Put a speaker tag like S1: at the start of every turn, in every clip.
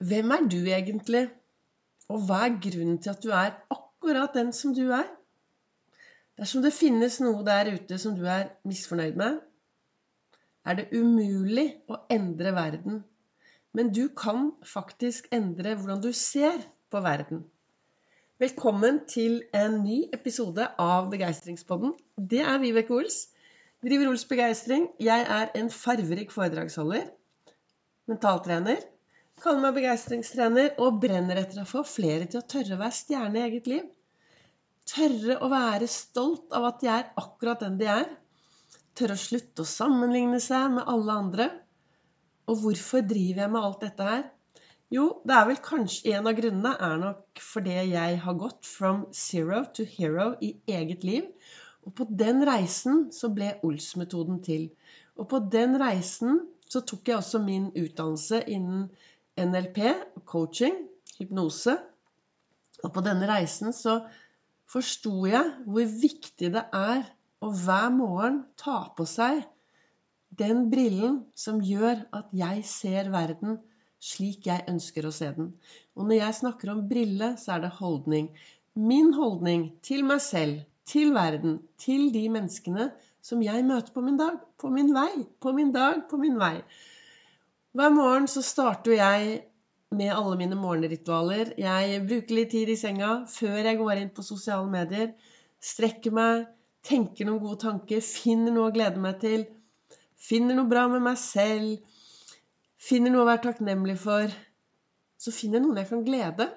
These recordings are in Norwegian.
S1: Hvem er du egentlig? Og hva er grunnen til at du er akkurat den som du er? Dersom det finnes noe der ute som du er misfornøyd med, er det umulig å endre verden. Men du kan faktisk endre hvordan du ser på verden. Velkommen til en ny episode av Begeistringspodden. Det er Vibeke Ols. Driver Ols Begeistring. Jeg er en farverik foredragsholder, mentaltrener Kaller meg begeistringstrener og brenner etter å få flere til å tørre å være stjerne i eget liv. Tørre å være stolt av at de er akkurat den de er. Tørre å slutte å sammenligne seg med alle andre. Og hvorfor driver jeg med alt dette her? Jo, det er vel kanskje en av grunnene er nok fordi jeg har gått from zero to hero i eget liv. Og på den reisen så ble Ols-metoden til. Og på den reisen så tok jeg også min utdannelse innen NLP, coaching, hypnose. Og på denne reisen så forsto jeg hvor viktig det er å hver morgen ta på seg den brillen som gjør at jeg ser verden slik jeg ønsker å se den. Og når jeg snakker om brille, så er det holdning. Min holdning til meg selv, til verden, til de menneskene som jeg møter på min dag, på min vei, på min dag, på min vei. Hver morgen så starter jeg med alle mine morgenritualer. Jeg bruker litt tid i senga før jeg går inn på sosiale medier. Strekker meg, tenker noen gode tanker, finner noe å glede meg til. Finner noe bra med meg selv. Finner noe å være takknemlig for. Så finner jeg noen jeg kan glede.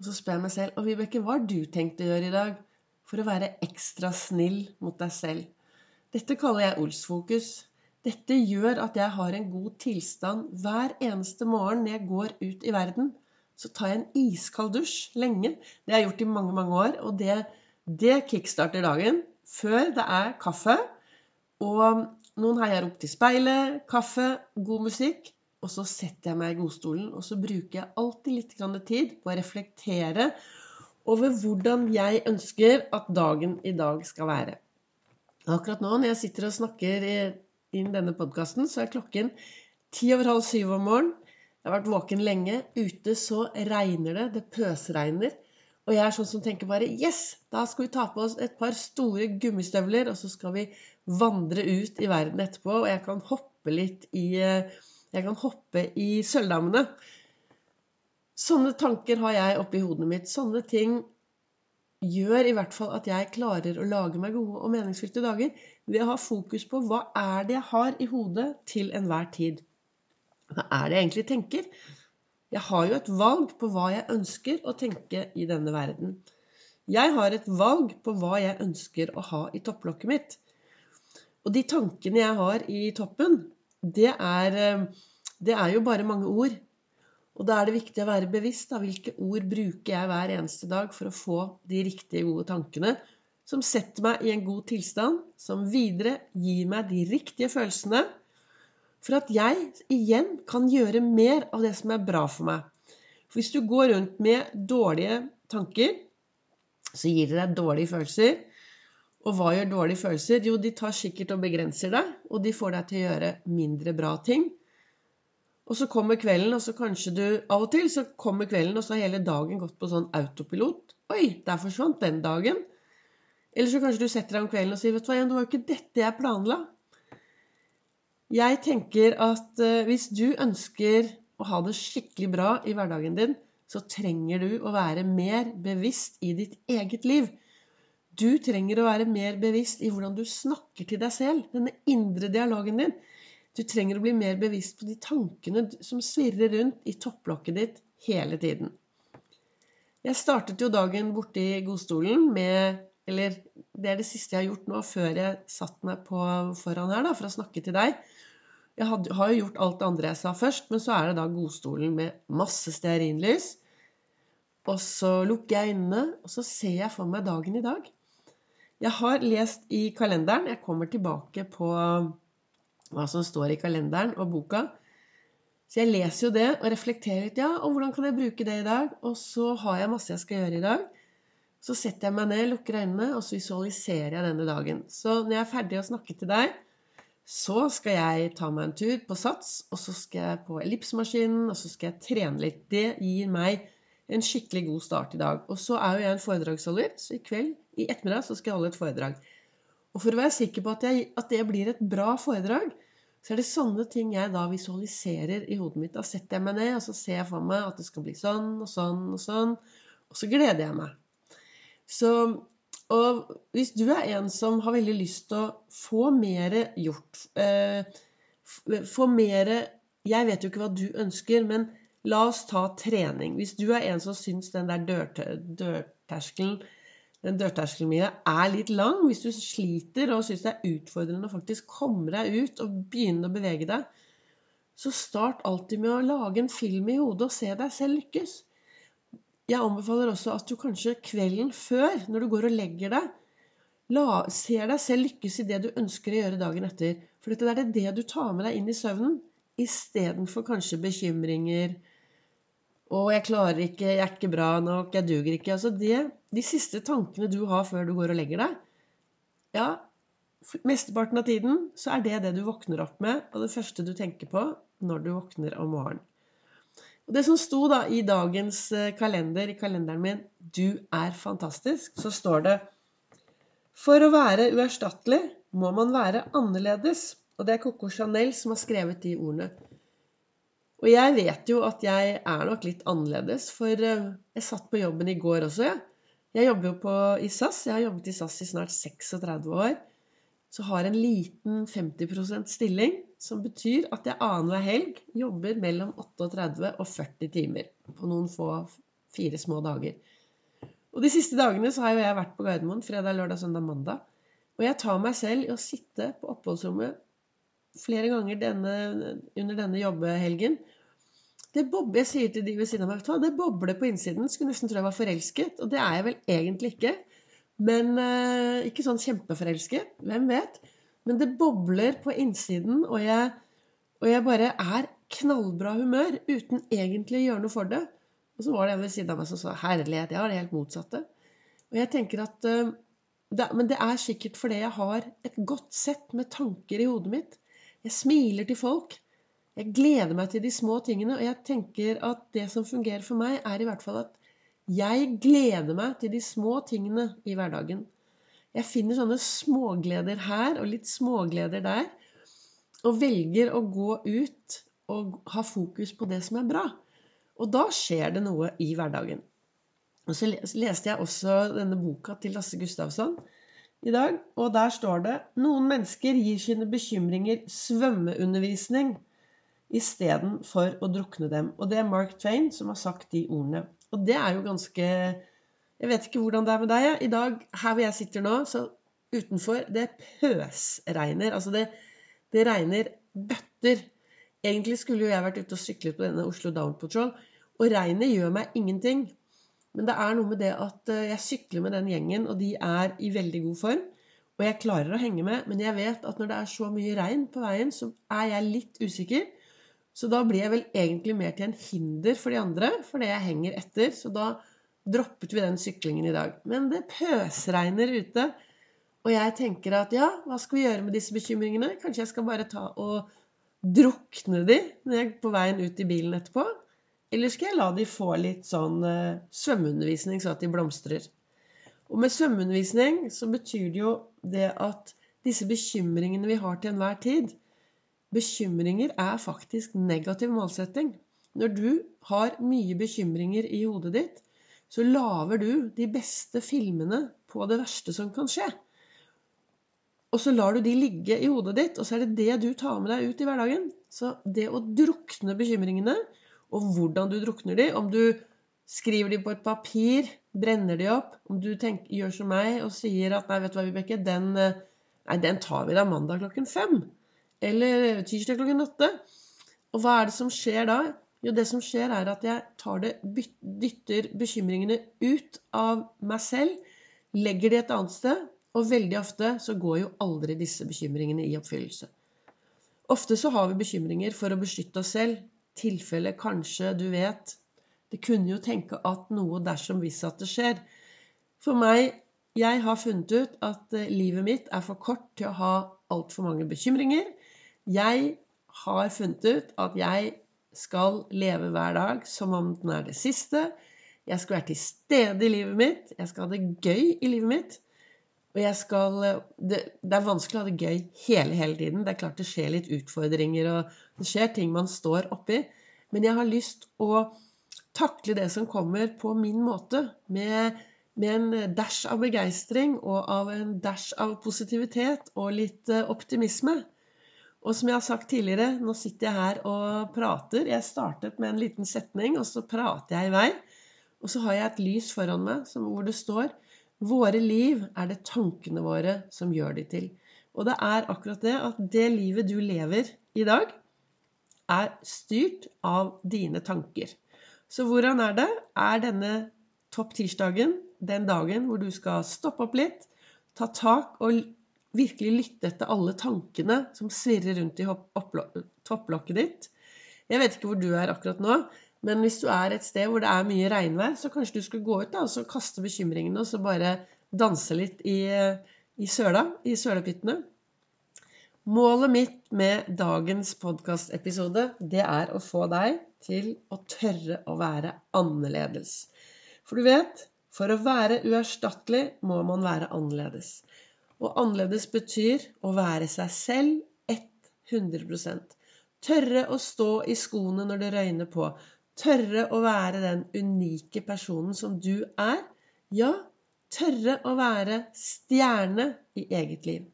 S1: Og så spør jeg meg selv Og Vibeke, hva har du tenkt å gjøre i dag for å være ekstra snill mot deg selv? Dette kaller jeg Ols-fokus. Dette gjør at jeg har en god tilstand hver eneste morgen når jeg går ut i verden. Så tar jeg en iskald dusj lenge. Det har jeg gjort i mange, mange år. Og det, det kickstarter dagen før det er kaffe. Og noen heier opp til speilet, kaffe, god musikk. Og så setter jeg meg i godstolen, og så bruker jeg alltid litt tid på å reflektere over hvordan jeg ønsker at dagen i dag skal være. Akkurat nå når jeg sitter og snakker inn denne podkasten, så er klokken ti over halv syv om morgenen. Jeg har vært våken lenge. Ute så regner det. Det pøsregner. Og jeg er sånn som tenker bare Yes! Da skal vi ta på oss et par store gummistøvler, og så skal vi vandre ut i verden etterpå. Og jeg kan hoppe litt i Jeg kan hoppe i sølvdammene. Sånne tanker har jeg oppi hodet mitt. Sånne ting gjør i hvert fall at jeg klarer å lage meg gode og meningsfylte dager ved å ha fokus på hva er det jeg har i hodet til enhver tid. Hva er det jeg egentlig tenker? Jeg har jo et valg på hva jeg ønsker å tenke i denne verden. Jeg har et valg på hva jeg ønsker å ha i topplokket mitt. Og de tankene jeg har i toppen, det er, eh, det er jo bare mange ord. Og da er det viktig å være bevisst av hvilke ord bruker jeg hver eneste dag for å få de riktige, gode tankene som setter meg i en god tilstand, som videre gir meg de riktige følelsene, for at jeg igjen kan gjøre mer av det som er bra for meg. For hvis du går rundt med dårlige tanker, så gir det deg dårlige følelser. Og hva gjør dårlige følelser? Jo, de tar sikkert og begrenser deg, og de får deg til å gjøre mindre bra ting. Og så kommer kvelden, og så kanskje du Av og til så kommer kvelden, og så har hele dagen gått på sånn autopilot. Oi, der forsvant den dagen. Eller så kanskje du setter deg om kvelden og sier Vet du hva, det var jo ikke dette jeg planla. Jeg tenker at uh, hvis du ønsker å ha det skikkelig bra i hverdagen din, så trenger du å være mer bevisst i ditt eget liv. Du trenger å være mer bevisst i hvordan du snakker til deg selv. Denne indre dialogen din. Du trenger å bli mer bevisst på de tankene som svirrer rundt i topplokket ditt hele tiden. Jeg startet jo dagen borte i godstolen med Eller det er det siste jeg har gjort nå, før jeg satt meg på foran her da, for å snakke til deg. Jeg hadde, har jo gjort alt det andre jeg sa først, men så er det da godstolen med masse stearinlys. Og så lukker jeg øynene, og så ser jeg for meg dagen i dag. Jeg har lest i kalenderen. Jeg kommer tilbake på hva som står i kalenderen og boka. Så jeg leser jo det og reflekterer litt. Ja, og hvordan kan jeg bruke det i dag? Og så har jeg masse jeg skal gjøre i dag. Så setter jeg meg ned, lukker øynene, og så visualiserer jeg denne dagen. Så når jeg er ferdig å snakke til deg, Så skal jeg ta meg en tur på Sats, og så skal jeg på ellipsemaskinen, og så skal jeg trene litt. Det gir meg en skikkelig god start i dag. Og så er jo jeg en foredragsholder, så i kveld, i ettermiddag, så skal jeg holde et foredrag. Og for å være sikker på at, jeg, at det blir et bra foredrag, så er det sånne ting jeg da visualiserer i hodet mitt. Da setter jeg meg ned, og så ser jeg for meg at det skal bli sånn og sånn og sånn. Og så gleder jeg meg. Så, og hvis du er en som har veldig lyst til å få mer gjort eh, Få mer Jeg vet jo ikke hva du ønsker, men la oss ta trening. Hvis du er en som syns den der dørterskelen den dørterskelen min er litt lang. Hvis du sliter og syns det er utfordrende å faktisk komme deg ut og begynne å bevege deg, så start alltid med å lage en film i hodet og se deg selv lykkes. Jeg anbefaler også at du kanskje kvelden før, når du går og legger deg, la, ser deg selv lykkes i det du ønsker å gjøre dagen etter. For dette er det du tar med deg inn i søvnen, istedenfor kanskje bekymringer, 'Å, jeg klarer ikke, jeg er ikke bra nok, jeg duger ikke.' Altså det, de siste tankene du har før du går og legger deg, ja, mesteparten av tiden så er det det du våkner opp med, og det første du tenker på når du våkner om morgenen. Og det som sto da i dagens eh, kalender, i kalenderen min 'Du er fantastisk', så står det For å være uerstattelig må man være annerledes. Og det er Coco Chanel som har skrevet de ordene. Og jeg vet jo at jeg er nok litt annerledes, for eh, jeg satt på jobben i går også, jeg. Ja. Jeg jobber jo på, i SAS. Jeg har jobbet i SAS i snart 36 år. Så har en liten 50% stilling, som betyr at jeg annenhver helg jobber mellom 38 og 40 timer. På noen få fire små dager. Og de siste dagene så har jo jeg vært på Gardermoen fredag, lørdag, søndag, mandag. Og jeg tar meg selv i å sitte på oppholdsrommet flere ganger denne, under denne jobbehelgen. Det bobler, Jeg sier til de ved siden av meg det bobler på innsiden. Skulle nesten tro jeg var forelsket. Og det er jeg vel egentlig ikke. Men eh, ikke sånn kjempeforelsket. Hvem vet? Men det bobler på innsiden, og jeg, og jeg bare er knallbra humør uten egentlig å gjøre noe for det. Og så var det en ved siden av meg som sa 'herlighet'. Jeg har det helt motsatte. Og jeg tenker at uh, det, Men det er sikkert fordi jeg har et godt sett med tanker i hodet mitt. Jeg smiler til folk. Jeg gleder meg til de små tingene. Og jeg tenker at det som fungerer for meg, er i hvert fall at jeg gleder meg til de små tingene i hverdagen. Jeg finner sånne smågleder her og litt smågleder der. Og velger å gå ut og ha fokus på det som er bra. Og da skjer det noe i hverdagen. Og så leste jeg også denne boka til Lasse Gustavsson i dag, og der står det noen mennesker gir sine bekymringer svømmeundervisning istedenfor å drukne dem. Og det er Mark Twain som har sagt de ordene. Og det er jo ganske Jeg vet ikke hvordan det er med deg. I dag, her hvor jeg sitter nå, så utenfor Det pøsregner. Altså det, det regner bøtter. Egentlig skulle jo jeg vært ute og syklet på denne Oslo Down Patrol, og regnet gjør meg ingenting. Men det er noe med det at eh, jeg sykler med den gjengen, og de er i veldig god form. Og jeg klarer å henge med, men jeg vet at når det er så mye regn på veien, så er jeg litt usikker. Så da blir jeg vel egentlig mer til en hinder for de andre, fordi jeg henger etter. Så da droppet vi den syklingen i dag. Men det pøsregner ute. Og jeg tenker at ja, hva skal vi gjøre med disse bekymringene? Kanskje jeg skal bare ta og drukne de når jeg er på veien ut i bilen etterpå? Eller skal jeg la de få litt sånn uh, svømmeundervisning, så at de blomstrer? Og med svømmeundervisning så betyr det jo det at disse bekymringene vi har til enhver tid Bekymringer er faktisk negativ målsetting. Når du har mye bekymringer i hodet ditt, så lager du de beste filmene på det verste som kan skje. Og så lar du de ligge i hodet ditt, og så er det det du tar med deg ut i hverdagen. Så det å drukne bekymringene og hvordan du drukner de. Om du skriver de på et papir, brenner de opp. Om du tenker, gjør som meg og sier at 'nei, vet du hva, Vibeke, den, eh, nei, den tar vi da mandag klokken fem'. Eller tirsdag klokken åtte. Og hva er det som skjer da? Jo, det som skjer, er at jeg det, dytter bekymringene ut av meg selv, legger de et annet sted, og veldig ofte så går jo aldri disse bekymringene i oppfyllelse. Ofte så har vi bekymringer for å beskytte oss selv, tilfelle kanskje du vet Det kunne jo tenke at noe dersom hvis at det skjer. For meg Jeg har funnet ut at eh, livet mitt er for kort til å ha altfor mange bekymringer. Jeg har funnet ut at jeg skal leve hver dag som om den er det siste. Jeg skal være til stede i livet mitt. Jeg skal ha det gøy i livet mitt. Og jeg skal det, det, er vanskelig å ha det gøy hele, hele tiden. Det er klart det skjer litt utfordringer, og det skjer ting man står oppi. Men jeg har lyst å takle det som kommer, på min måte. Med, med en dash av begeistring og av en dash av positivitet og litt eh, optimisme. Og som jeg har sagt tidligere, nå sitter jeg her og prater. Jeg startet med en liten setning, og så prater jeg i vei. Og så har jeg et lys foran meg hvor det står Våre liv er det tankene våre som gjør de til. Og det er akkurat det at det livet du lever i dag, er styrt av dine tanker. Så hvordan er det? Er denne topp tirsdagen den dagen hvor du skal stoppe opp litt, ta tak og virkelig lytte etter alle tankene som svirrer rundt i topplokket ditt. Jeg vet ikke hvor du er akkurat nå, men hvis du er et sted hvor det er mye regnvær, så kanskje du skulle gå ut da, og så kaste bekymringene og så bare danse litt i, i søla, i sølepyttene. Målet mitt med dagens podkastepisode, det er å få deg til å tørre å være annerledes. For du vet, for å være uerstattelig må man være annerledes. Og annerledes betyr å være seg selv 100% Tørre å stå i skoene når det røyner på. Tørre å være den unike personen som du er. Ja, tørre å være stjerne i eget liv.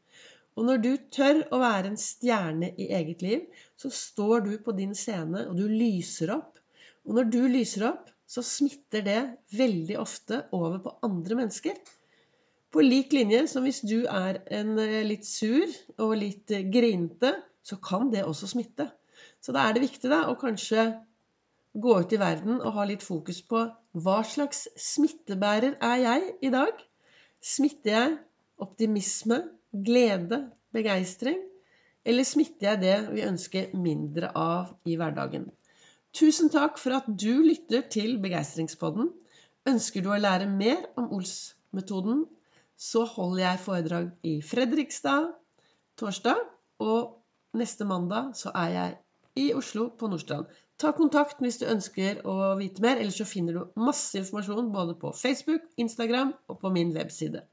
S1: Og når du tør å være en stjerne i eget liv, så står du på din scene, og du lyser opp. Og når du lyser opp, så smitter det veldig ofte over på andre mennesker. På lik linje som hvis du er en eh, litt sur og litt eh, grinete, så kan det også smitte. Så da er det viktig da, å kanskje gå ut i verden og ha litt fokus på hva slags smittebærer er jeg i dag? Smitter jeg optimisme, glede, begeistring? Eller smitter jeg det vi ønsker mindre av i hverdagen? Tusen takk for at du lytter til Begeistringspodden. Ønsker du å lære mer om Ols-metoden så holder jeg foredrag i Fredrikstad torsdag. Og neste mandag så er jeg i Oslo på Nordstrand. Ta kontakt hvis du ønsker å vite mer, ellers så finner du masse informasjon både på Facebook, Instagram og på min webside.